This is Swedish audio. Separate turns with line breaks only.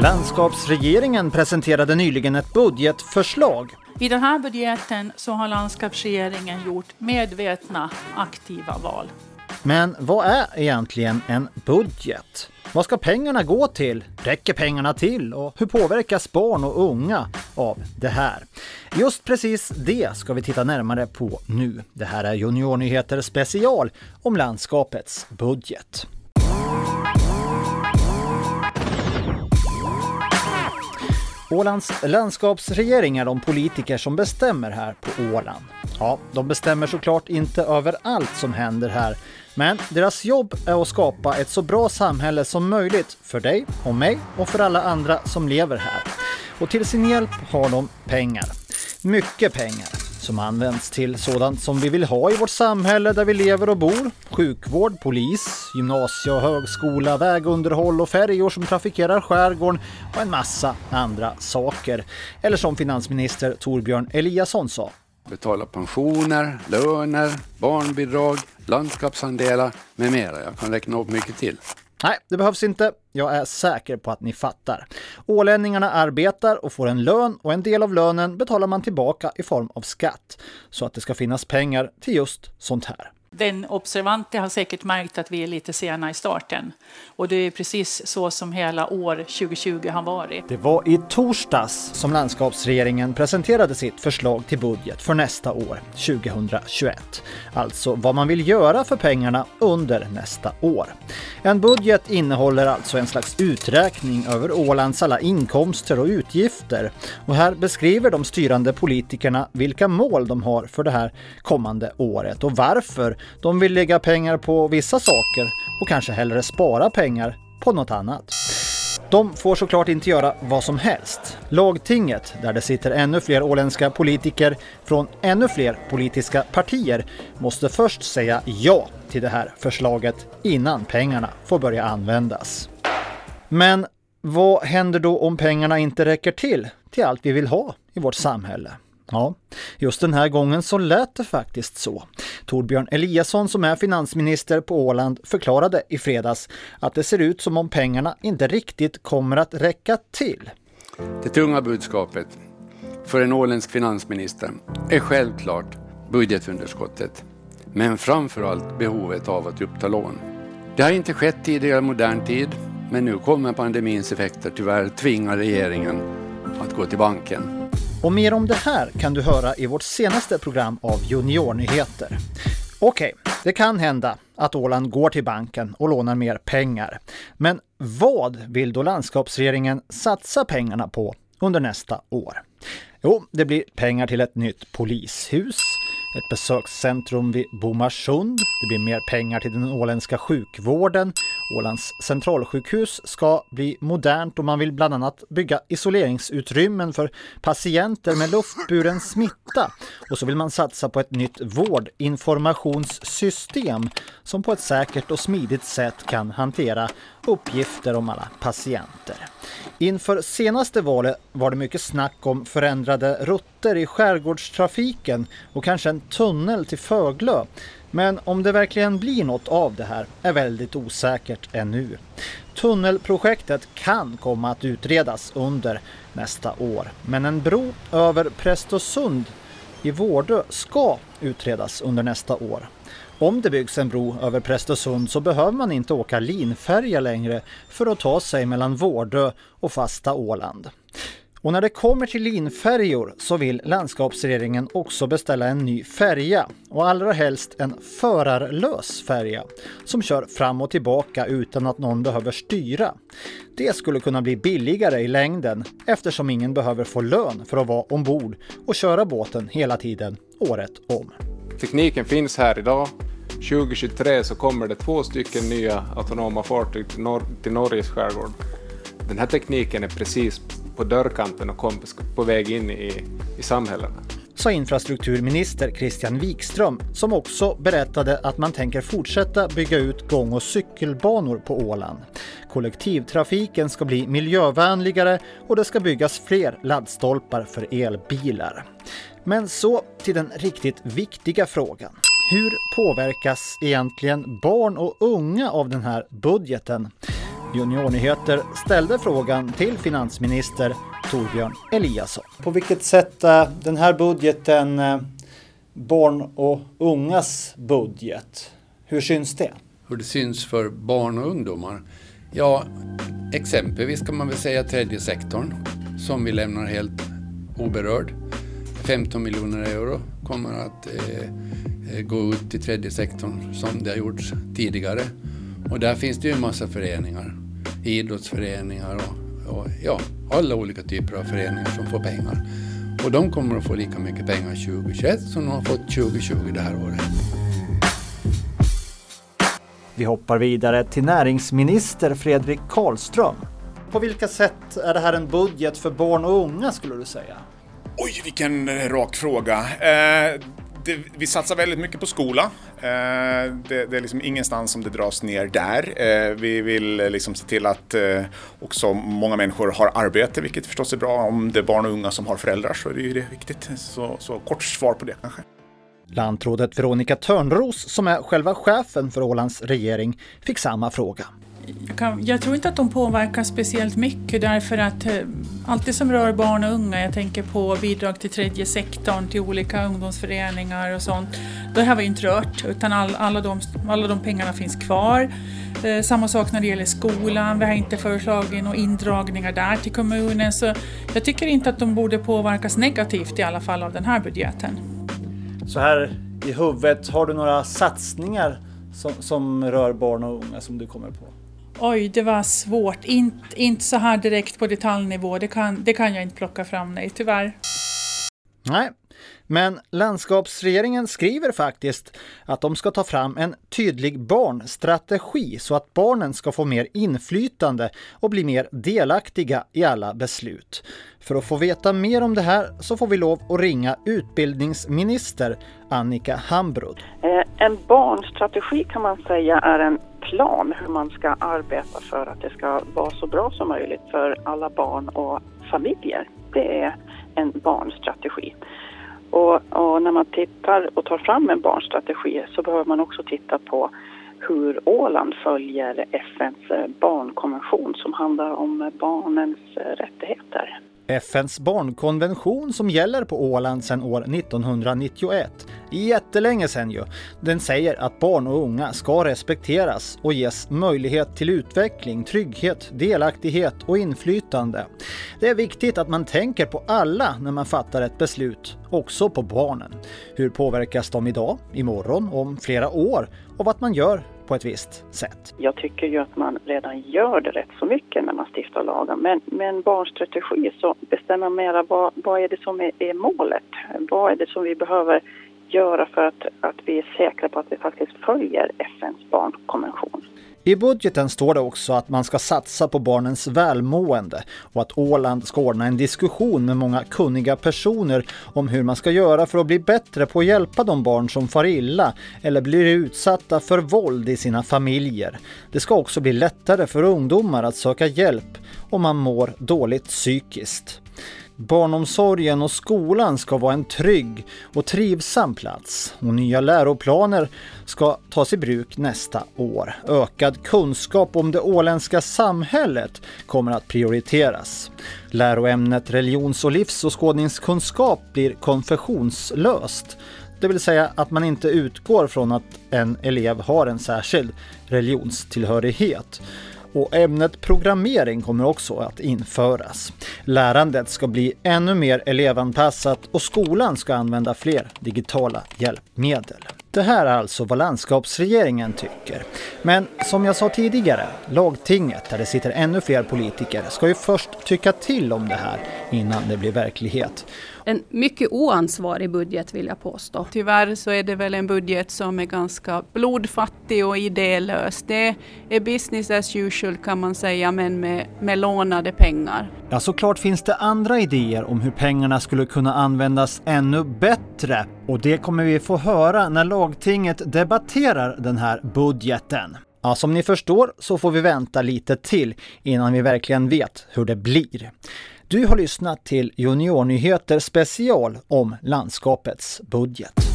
Landskapsregeringen presenterade nyligen ett budgetförslag.
I den här budgeten så har landskapsregeringen gjort medvetna aktiva val.
Men vad är egentligen en budget? Vad ska pengarna gå till? Räcker pengarna till? Och hur påverkas barn och unga av det här? Just precis det ska vi titta närmare på nu. Det här är Juniornyheter special om landskapets budget. Ålands landskapsregering är de politiker som bestämmer här på Åland. Ja, de bestämmer såklart inte över allt som händer här, men deras jobb är att skapa ett så bra samhälle som möjligt för dig och mig och för alla andra som lever här. Och till sin hjälp har de pengar. Mycket pengar som används till sådant som vi vill ha i vårt samhälle där vi lever och bor. Sjukvård, polis, gymnasie och högskola, vägunderhåll och färjor som trafikerar skärgården och en massa andra saker. Eller som finansminister Torbjörn Eliasson sa.
Betala pensioner, löner, barnbidrag, landskapsandelar med mera. Jag kan räkna upp mycket till.
Nej, det behövs inte. Jag är säker på att ni fattar. Ålänningarna arbetar och får en lön och en del av lönen betalar man tillbaka i form av skatt så att det ska finnas pengar till just sånt här.
Den observante har säkert märkt att vi är lite sena i starten. Och det är precis så som hela år 2020 har varit.
Det var i torsdags som landskapsregeringen presenterade sitt förslag till budget för nästa år, 2021. Alltså vad man vill göra för pengarna under nästa år. En budget innehåller alltså en slags uträkning över Ålands alla inkomster och utgifter. Och här beskriver de styrande politikerna vilka mål de har för det här kommande året och varför de vill lägga pengar på vissa saker och kanske hellre spara pengar på något annat. De får såklart inte göra vad som helst. Lagtinget, där det sitter ännu fler åländska politiker från ännu fler politiska partier, måste först säga ja till det här förslaget innan pengarna får börja användas. Men vad händer då om pengarna inte räcker till, till allt vi vill ha i vårt samhälle? Ja, just den här gången så lät det faktiskt så. Torbjörn Eliasson som är finansminister på Åland förklarade i fredags att det ser ut som om pengarna inte riktigt kommer att räcka till.
Det tunga budskapet för en åländsk finansminister är självklart budgetunderskottet, men framförallt behovet av att uppta lån. Det har inte skett tidigare i modern tid, men nu kommer pandemins effekter tyvärr tvinga regeringen att gå till banken
och mer om det här kan du höra i vårt senaste program av Juniornyheter. Okej, okay, det kan hända att Åland går till banken och lånar mer pengar. Men vad vill då landskapsregeringen satsa pengarna på under nästa år? Jo, det blir pengar till ett nytt polishus, ett besökscentrum vid Bomarsund, det blir mer pengar till den åländska sjukvården Ålands centralsjukhus ska bli modernt och man vill bland annat bygga isoleringsutrymmen för patienter med luftburen smitta. Och så vill man satsa på ett nytt vårdinformationssystem som på ett säkert och smidigt sätt kan hantera uppgifter om alla patienter. Inför senaste valet var det mycket snack om förändrade rutter i skärgårdstrafiken och kanske en tunnel till Föglö. Men om det verkligen blir något av det här är väldigt osäkert ännu. Tunnelprojektet kan komma att utredas under nästa år, men en bro över Prästosund i Vårdö ska utredas under nästa år. Om det byggs en bro över Prästösund så behöver man inte åka linfärja längre för att ta sig mellan Vårdö och fasta Åland. Och när det kommer till linfärjor så vill landskapsregeringen också beställa en ny färja och allra helst en förarlös färja som kör fram och tillbaka utan att någon behöver styra. Det skulle kunna bli billigare i längden eftersom ingen behöver få lön för att vara ombord och köra båten hela tiden året om.
Tekniken finns här idag. 2023 så kommer det två stycken nya autonoma fartyg till, Nor till Norges skärgård. Den här tekniken är precis på dörrkanten och kom på väg in i, i samhällena.
Sa infrastrukturminister Christian Wikström som också berättade att man tänker fortsätta bygga ut gång och cykelbanor på Åland. Kollektivtrafiken ska bli miljövänligare och det ska byggas fler laddstolpar för elbilar. Men så till den riktigt viktiga frågan. Hur påverkas egentligen barn och unga av den här budgeten? Juniornyheter ställde frågan till finansminister Torbjörn Eliasson. På vilket sätt är den här budgeten eh, barn och ungas budget? Hur syns det?
Hur det syns för barn och ungdomar? Ja, exempelvis kan man väl säga tredje sektorn som vi lämnar helt oberörd. 15 miljoner euro kommer att eh, eh, gå ut till tredje sektorn som det har gjorts tidigare. Och där finns det ju en massa föreningar, idrottsföreningar och, och ja, alla olika typer av föreningar som får pengar. Och de kommer att få lika mycket pengar 2021 som de har fått 2020 det här året.
Vi hoppar vidare till näringsminister Fredrik Karlström. På vilka sätt är det här en budget för barn och unga skulle du säga?
Oj, vilken rak fråga. Eh, det, vi satsar väldigt mycket på skola. Eh, det, det, är liksom ingenstans som det dras ner där. Eh, vi vill eh, liksom se till att eh, också många människor har arbete, vilket förstås är bra. Om det är barn och unga som har föräldrar så är det ju det viktigt. Så, så kort svar på det kanske.
Lantrådet Veronica Törnros, som är själva chefen för Ålands regering, fick samma fråga.
Jag, kan, jag, tror inte att de påverkar speciellt mycket därför att eh, allt det som rör barn och unga, jag tänker på bidrag till tredje sektorn, till olika ungdomsföreningar och sånt. Det har vi inte rört utan all, alla, de, alla de pengarna finns kvar. Eh, samma sak när det gäller skolan, vi har inte föreslagit några indragningar där till kommunen så jag tycker inte att de borde påverkas negativt i alla fall av den här budgeten.
Så här i huvudet, har du några satsningar som, som rör barn och unga som du kommer på?
Oj, det var svårt. Inte, inte så här direkt på detaljnivå. Det kan, det kan jag inte plocka fram, nej, tyvärr.
Nej, men landskapsregeringen skriver faktiskt att de ska ta fram en tydlig barnstrategi så att barnen ska få mer inflytande och bli mer delaktiga i alla beslut. För att få veta mer om det här så får vi lov att ringa utbildningsminister Annika Hambrud.
Eh, en barnstrategi kan man säga är en plan hur man ska arbeta för att det ska vara så bra som möjligt för alla barn och familjer. Det är en barnstrategi. Och, och, när man tittar och tar fram en barnstrategi så behöver man också titta på hur Åland följer FNs barnkonvention som handlar om barnens rättigheter.
FNs barnkonvention som gäller på Åland sedan år 1991. Jättelänge sedan ju. Den säger att barn och unga ska respekteras och ges möjlighet till utveckling, trygghet, delaktighet och inflytande. Det är viktigt att man tänker på alla när man fattar ett beslut, också på barnen. Hur påverkas de idag, imorgon, om flera år av att man gör på ett visst sätt.
Jag tycker ju att man redan gör det rätt så mycket när man stiftar lagar. Men med en barnstrategi så bestämmer man mera vad, vad är det som är, är, målet? Vad är det som vi behöver göra för att, att vi är säkra på att vi faktiskt följer FNs barnkonvention?
I budgeten står det också att man ska satsa på barnens välmående och att Åland ska ordna en diskussion med många kunniga personer om hur man ska göra för att bli bättre på att hjälpa de barn som far illa eller blir utsatta för våld i sina familjer. Det ska också bli lättare för ungdomar att söka hjälp om man mår dåligt psykiskt. Barnomsorgen och skolan ska vara en trygg och trivsam plats och nya läroplaner ska tas i bruk nästa år. Ökad kunskap om det åländska samhället kommer att prioriteras. Läroämnet religions och livsåskådningskunskap blir konfessionslöst det vill säga att man inte utgår från att en elev har en särskild religionstillhörighet och ämnet programmering kommer också att införas. Lärandet ska bli ännu mer elevanpassat och skolan ska använda fler digitala hjälpmedel. Det här är alltså vad landskapsregeringen tycker. Men som jag sa tidigare, lagtinget där det sitter ännu fler politiker ska ju först tycka till om det här innan det blir verklighet
en mycket oansvarig budget vill jag påstå.
Tyvärr så är det väl en budget som är ganska blodfattig och idélös. Det är business as usual kan man säga, men med, med lånade pengar.
Ja, såklart finns det andra idéer om hur pengarna skulle kunna användas ännu bättre. Och det kommer vi få höra när lagtinget debatterar den här budgeten. Ja, som ni förstår så får vi vänta lite till innan vi verkligen vet hur det blir. Du har lyssnat till Juniornyheter special om landskapets budget.